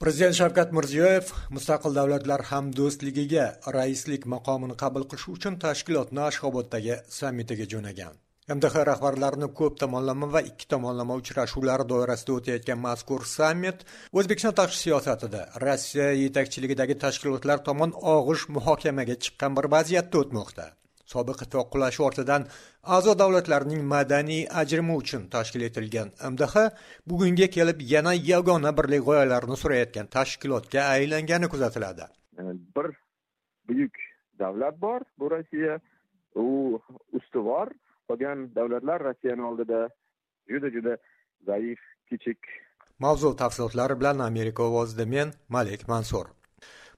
prezident shavkat mirziyoyev mustaqil davlatlar hamdo'stligiga raislik maqomini qabul qilish uchun tashkilotni ashxoboddagi sammitiga jo'nagan. Mdh rahbarlarini ko'p tomonlama va ikki tomonlama uchrashuvlar doirasida o'tayotgan mazkur sammit o'zbekiston tashqi siyosatida rossiya yetakchiligidagi tashkilotlar tomon og'ish muhokamaga chiqqan bir vaziyatda o'tmoqda. Sobiq ittifoq qulashi ortidan a'zo davlatlarning madaniy ajrimi uchun tashkil etilgan mdh bugunga kelib yana yagona birlik g'oyalarni surayotgan tashkilotga aylangani kuzatiladi. Bir buyuk davlat bor bu rossiya. U ustuvor qolgan davlatlar rossiyani oldida juda juda zaif kichik. Mavzu tafsilotlari bilan amerika ovozida men malik mansur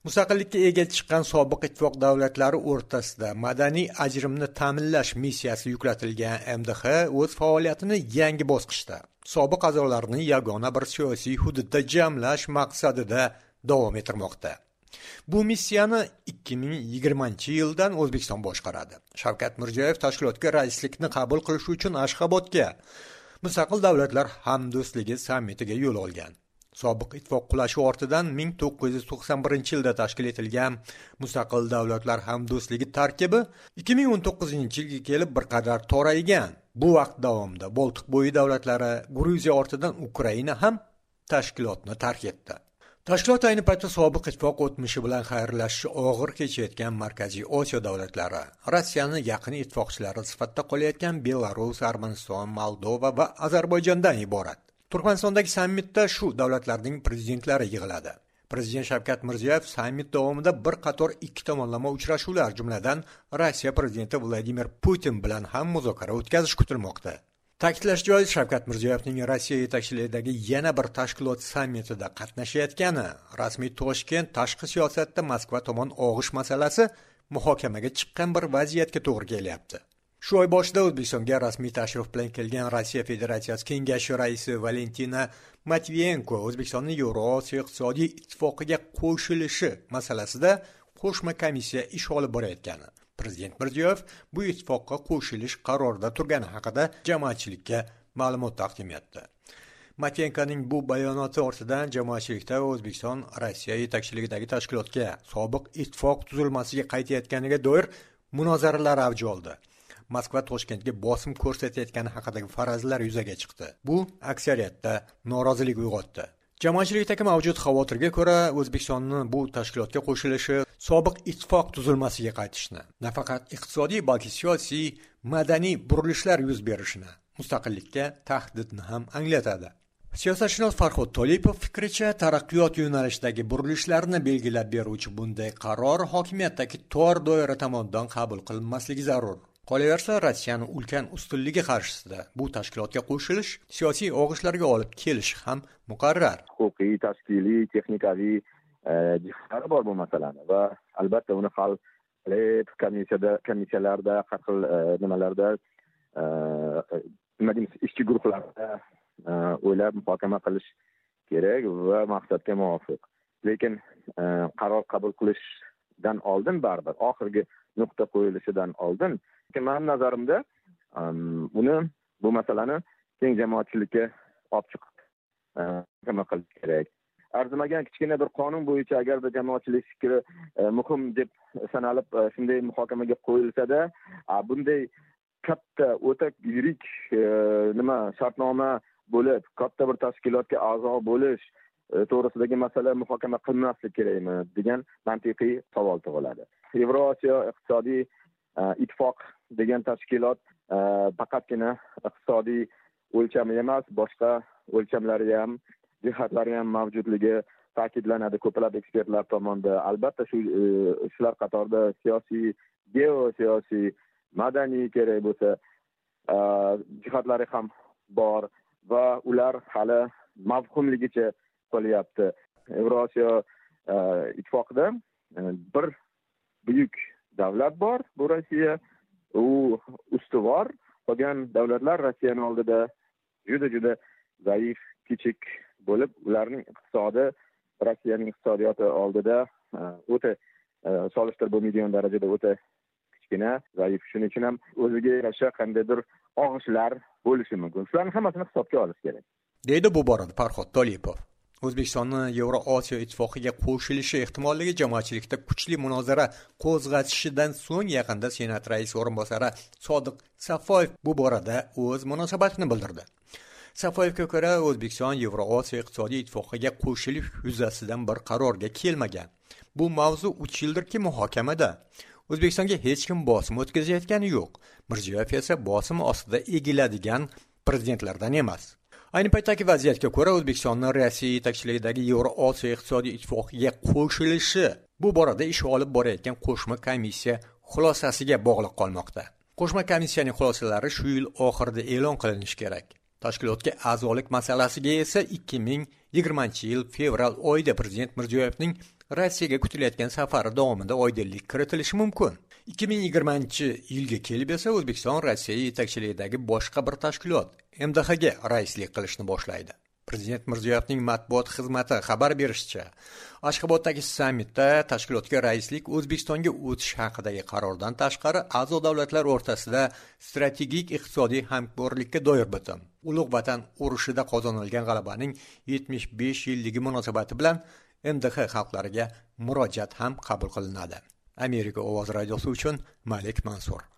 mustaqillikka ega chiqqan sobiq ittifoq davlatlari o'rtasida madaniy ajrimni ta'minlash missiyasi yuklatilgan mdh o'z faoliyatini yangi bosqichda sobiq a'zolarni yagona bir siyosiy hududda jamlash maqsadida davom ettirmoqda. Bu missiyani 2020 yildan o'zbekiston boshqaradi. Shavkat mirziyoyev tashkilotga raislikni qabul qilish uchun ashxobodga mustaqil davlatlar hamdo'stligi sammitiga yo'l olgan. Sobiq ittifoq qulashi ortidan 1991 yilda tashkil etilgan mustaqil davlatlar hamdo'stligi tarkibi 2019 yilga kelib bir qadar toraygan. Bu vaqt davomida boltiqbo'yi davlatlari gruziya ortidan ukraina ham tashkilotni tark etdi. Tashkilot ayni paytda sobiq ittifoq o'tmishi bilan xayrlashishi og'ir kechayotgan markaziy osiyo davlatlari rossiyani yaqin ittifoqchilari sifatida qolayotgan belarus armaniston moldova va ozarbayjondan iborat. Turkmanistondagi sammitda shu davlatlarning prezidentlari yig'iladi. Prezident shavkat mirziyoyev sammit davomida bir qator ikki tomonlama uchrashuvlar jumladan rossiya prezidenti vladimir putin bilan ham muzokara o'tkazish kutilmoqda. Ta'kidlash joiz shavkat mirziyoyevning rossiya yetakchiligidagi yana bir tashkilot sammitida qatnashayotgani rasmiy toshkent tashqi siyosatda moskva tomon og'ish masalasi muhokamaga chiqqan bir vaziyatga to'g'ri kelyapti. Shu o'zbekistonga rasmiy tashrif bilan kelgan rossiya federatsiyasi kengashi raisi valentina matviyenko o'zbekistonni yevroosiyo iqtisodiy ittifoqiga qo'shilishi masalasida qo'shma komissiya ish olib borayotgani. Prezident mirziyoyev bu ittifoqqa qo'shilish qarorida turgani haqida jamoatchilikka ma'lumot taqdim etdi. Matvenkoning bu bayonoti ortidan jamoatchilikda o'zbekiston rossiya yetakchiligidagi tashkilotga sobiq ittifoq tuzilmasiga qaytayotganiga doir munozaralar avj oldi. Moskva toshkentga bosim ko'rsatayotgani haqidagi farazlar yuzaga chiqdi. Bu aksariyatda norozilik uyg'otdi. Jamoatchilikdagi mavjud xavotirga ko'ra o'zbekistonni bu tashkilotga qo'shilishi sobiq ittifoq tuzilmasiga qaytishni nafaqat iqtisodiy balki siyosiy madaniy burilishlar yuz berishini mustaqillikka tahdidni ham anglatadi. Siyosatshunos farhod tolipov fikricha taraqqiyot yo'nalishidagi burilishlarni belgilab beruvchi bunday qaror hokimiyatdagi tor doira tomonidan qabul qilinmasligi zarur. Qolaversa rossiyani ulkan ustunligi qarshisida bu tashkilotga qo'shilish siyosiy og'ishlarga olib kelishi ham muqarrar. Huquqiy tashkiliy texnikaviy e, jihatlari bor bu masalani va albatta uni hal qilib komissiyada komissiyalarda har xil e, nimalarda e, nima deymiz ishchi guruhlarda o'ylab muhokama qilish kerak va maqsadga muvofiq. Lekin qaror qabul qilish dan oldin baribir. Oxirgi nuqta qo'yilishidan oldin mani nazarimda uni bu masalani keng jamoatchilikka olib chiqib e, muhokama qilish kerak. Arzimagan kichkina bir qonun bo'yicha agarda jamoatchilik fikri e, muhim deb sanalib e, shunday muhokamaga qo'yilsada bunday katta o'ta yirik nima shartnoma bo'lib katta bir tashkilotga a'zo bo'lish E, to'g'risidagi masala muhokama qilinmaslik kerakmi degan mantiqiy savol tug'iladi. Yevrosiyo iqtisodiy e, ittifoq degan tashkilot e, faqatgina iqtisodiy o'lchami emas boshqa o'lchamlari ham jihatlari ham mavjudligi ta'kidlanadi. Ko'plab ekspertlar tomonidan albatta shu shular qatorida siyosiy geosiyosiy madaniy kerak bo'lsa jihatlari ham bor va ular hali mavhumligicha qolyapti yevrosiyo e, ittifoqida e, bir buyuk davlat bor bu rossiya. U ustuvor qolgan davlatlar rossiyani oldida juda juda zaif kichik bo'lib ularning iqtisodi rossiyaning iqtisodiyoti oldida e, o'ta solishtirib bo'lmaydigan darajada o'ta kichkina zaif. Shuning uchun ham o'ziga yarasha qandaydir og'ishlar bo'lishi mumkin. Shularni hammasini hisobga olish kerak. Deydi bu borada farhod tolipov. O'zbekistonni yevroosiyo ittifoqiga qo'shilishi ehtimolligi jamoatchilikda kuchli munozara qo'zg'atishidan so'ng yaqinda senat raisi o'rinbosari sodiq safoyev bu borada o'z munosabatini bildirdi. Safoyevga ko'ra o'zbekiston yevroosiyo iqtisodiy ittifoqiga qo'shilish yuzasidan bir qarorga kelmagan. Bu mavzu uch yildirki muhokamada. O'zbekistonga hech kim bosim o'tkazayotgani yo'q. Mirziyoyev esa bosim ostida egiladigan prezidentlardan emas. Ayni paytdagi vaziyatga ko'ra o'zbekistonni rossiya yetakchiligidagi yevroosiyo iqtisodiy ittifoqiga qo'shilishi bu borada ish olib borayotgan qo'shma komissiya xulosasiga bog'liq qolmoqda. Qo'shma komissiyaning xulosalari shu yil oxirida e'lon qilinishi kerak. Tashkilotga a'zolik masalasiga esa ikki ming yigirmanchi yil fevral oyida prezident mirziyoyevning rossiyaga kutilayotgan safari davomida oydinlik kiritilishi mumkin. ikki ming yigirmanchi yilga kelib esa o'zbekiston rossiya yetakchiligidagi boshqa bir tashkilot mdhga raislik qilishni boshlaydi. Prezident mirziyoyevning matbuot xizmati xabar berishicha ashxoboddagi sammitda tashkilotga raislik o'zbekistonga o'tish haqidagi qarordan tashqari a'zo davlatlar o'rtasida strategik iqtisodiy hamkorlikka doir bitim ulug' vatan urushida qozonilgan g'alabaning yetmish besh yilligi munosabati bilan mdh xalqlariga murojaat ham qabul qilinadi. Amerika ovoz radiosi uchun malik mansur.